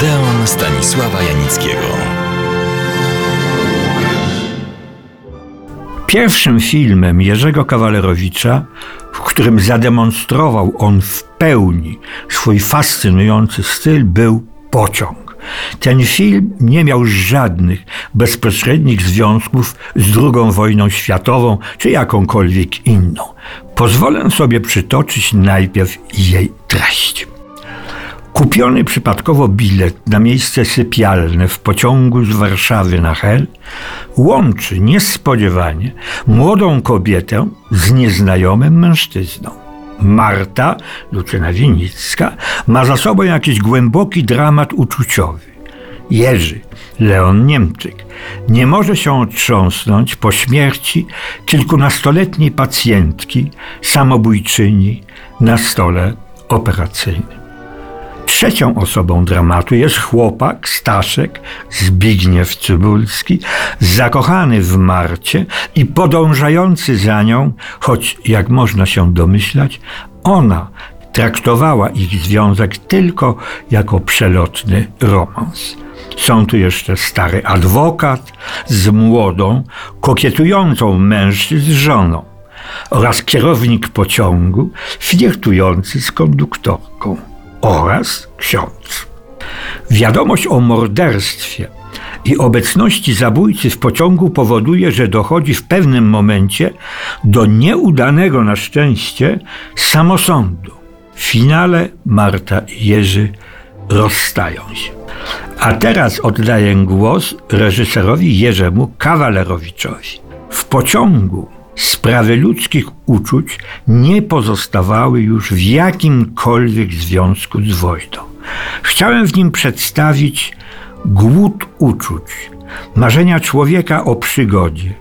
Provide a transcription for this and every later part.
Odeon Stanisława Janickiego. Pierwszym filmem Jerzego Kawalerowicza, w którym zademonstrował on w pełni swój fascynujący styl, był Pociąg. Ten film nie miał żadnych bezpośrednich związków z II wojną światową czy jakąkolwiek inną. Pozwolę sobie przytoczyć najpierw jej treść. Kupiony przypadkowo bilet na miejsce sypialne w pociągu z Warszawy na Hel łączy niespodziewanie młodą kobietę z nieznajomym mężczyzną. Marta, Lucyna Winicka, ma za sobą jakiś głęboki dramat uczuciowy. Jerzy, Leon Niemczyk, nie może się otrząsnąć po śmierci kilkunastoletniej pacjentki, samobójczyni na stole operacyjnym. Trzecią osobą dramatu jest chłopak, Staszek, Zbigniew Cybulski, zakochany w Marcie i podążający za nią, choć jak można się domyślać, ona traktowała ich związek tylko jako przelotny romans. Są tu jeszcze stary adwokat z młodą, kokietującą mężczyzn żoną oraz kierownik pociągu flirtujący z konduktorką oraz ksiądz. Wiadomość o morderstwie i obecności zabójcy w pociągu powoduje, że dochodzi w pewnym momencie do nieudanego na szczęście samosądu. W finale Marta i Jerzy rozstają się. A teraz oddaję głos reżyserowi Jerzemu Kawalerowiczowi. W pociągu sprawy ludzkich uczuć nie pozostawały już w jakimkolwiek związku z wojną. Chciałem w nim przedstawić głód uczuć, marzenia człowieka o przygodzie,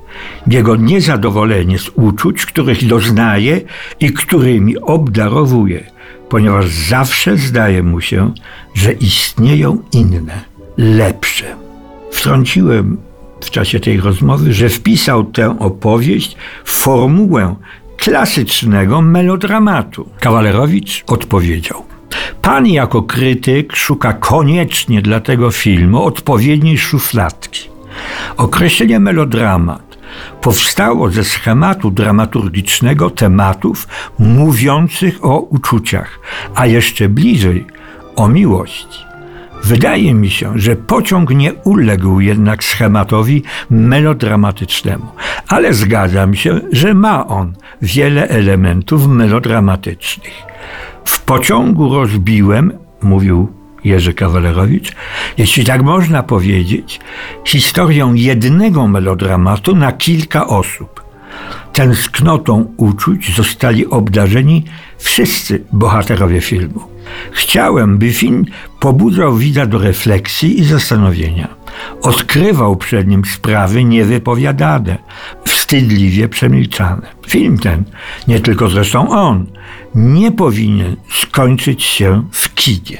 jego niezadowolenie z uczuć, których doznaje i którymi obdarowuje, ponieważ zawsze zdaje mu się, że istnieją inne, lepsze. Wtrąciłem w czasie tej rozmowy, że wpisał tę opowieść w formułę klasycznego melodramatu. Kawalerowicz odpowiedział. Pan jako krytyk szuka koniecznie dla tego filmu odpowiedniej szufladki. Określenie melodramat powstało ze schematu dramaturgicznego tematów mówiących o uczuciach, a jeszcze bliżej o miłości. Wydaje mi się, że pociąg nie uległ jednak schematowi melodramatycznemu, ale zgadzam się, że ma on wiele elementów melodramatycznych. W pociągu rozbiłem, mówił Jerzy Kawalerowicz, jeśli tak można powiedzieć, historię jednego melodramatu na kilka osób. Tęsknotą uczuć zostali obdarzeni wszyscy bohaterowie filmu. Chciałem, by film pobudzał widza do refleksji i zastanowienia. Odkrywał przed nim sprawy niewypowiadane, wstydliwie przemilczane. Film ten, nie tylko zresztą on, nie powinien skończyć się w kinie.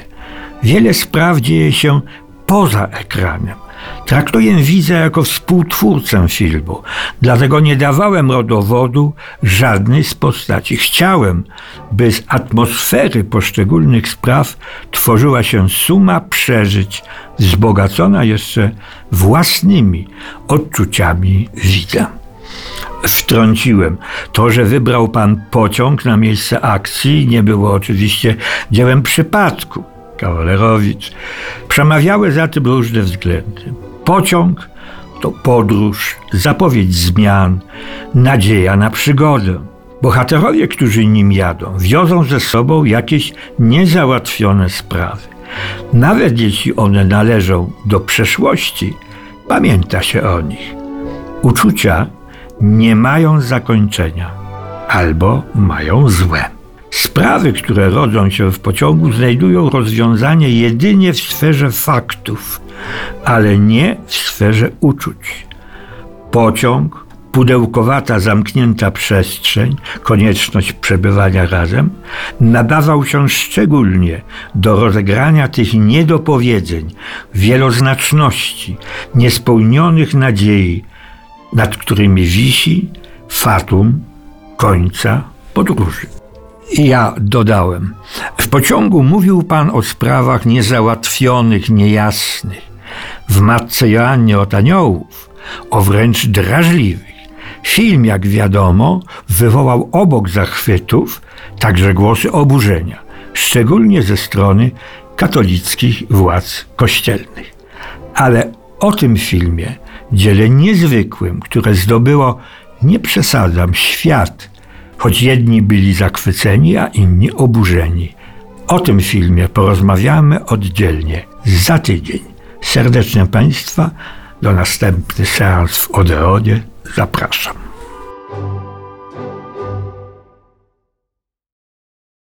Wiele spraw dzieje się poza ekranem. Traktuję widza jako współtwórcę filmu, dlatego nie dawałem rodowodu żadnej z postaci. Chciałem, by z atmosfery poszczególnych spraw tworzyła się suma przeżyć, wzbogacona jeszcze własnymi odczuciami widza. Wtrąciłem. To, że wybrał pan pociąg na miejsce akcji, nie było oczywiście dziełem przypadku. Kawalerowicz. Przemawiały za tym różne względy. Pociąg to podróż, zapowiedź zmian, nadzieja na przygodę. Bohaterowie, którzy nim jadą, wiozą ze sobą jakieś niezałatwione sprawy. Nawet jeśli one należą do przeszłości, pamięta się o nich. Uczucia nie mają zakończenia albo mają złe. Sprawy, które rodzą się w pociągu, znajdują rozwiązanie jedynie w sferze faktów, ale nie w sferze uczuć. Pociąg, pudełkowata, zamknięta przestrzeń, konieczność przebywania razem, nadawał się szczególnie do rozegrania tych niedopowiedzeń, wieloznaczności, niespełnionych nadziei, nad którymi wisi fatum końca podróży. Ja dodałem. W pociągu mówił pan o sprawach niezałatwionych, niejasnych. W matce Joannie od aniołów, o wręcz drażliwych. Film, jak wiadomo, wywołał obok zachwytów także głosy oburzenia, szczególnie ze strony katolickich władz kościelnych. Ale o tym filmie, dziele niezwykłym, które zdobyło, nie przesadzam, świat, choć jedni byli zachwyceni, a inni oburzeni. O tym filmie porozmawiamy oddzielnie za tydzień. Serdecznie Państwa do następny seans w Odeonie zapraszam.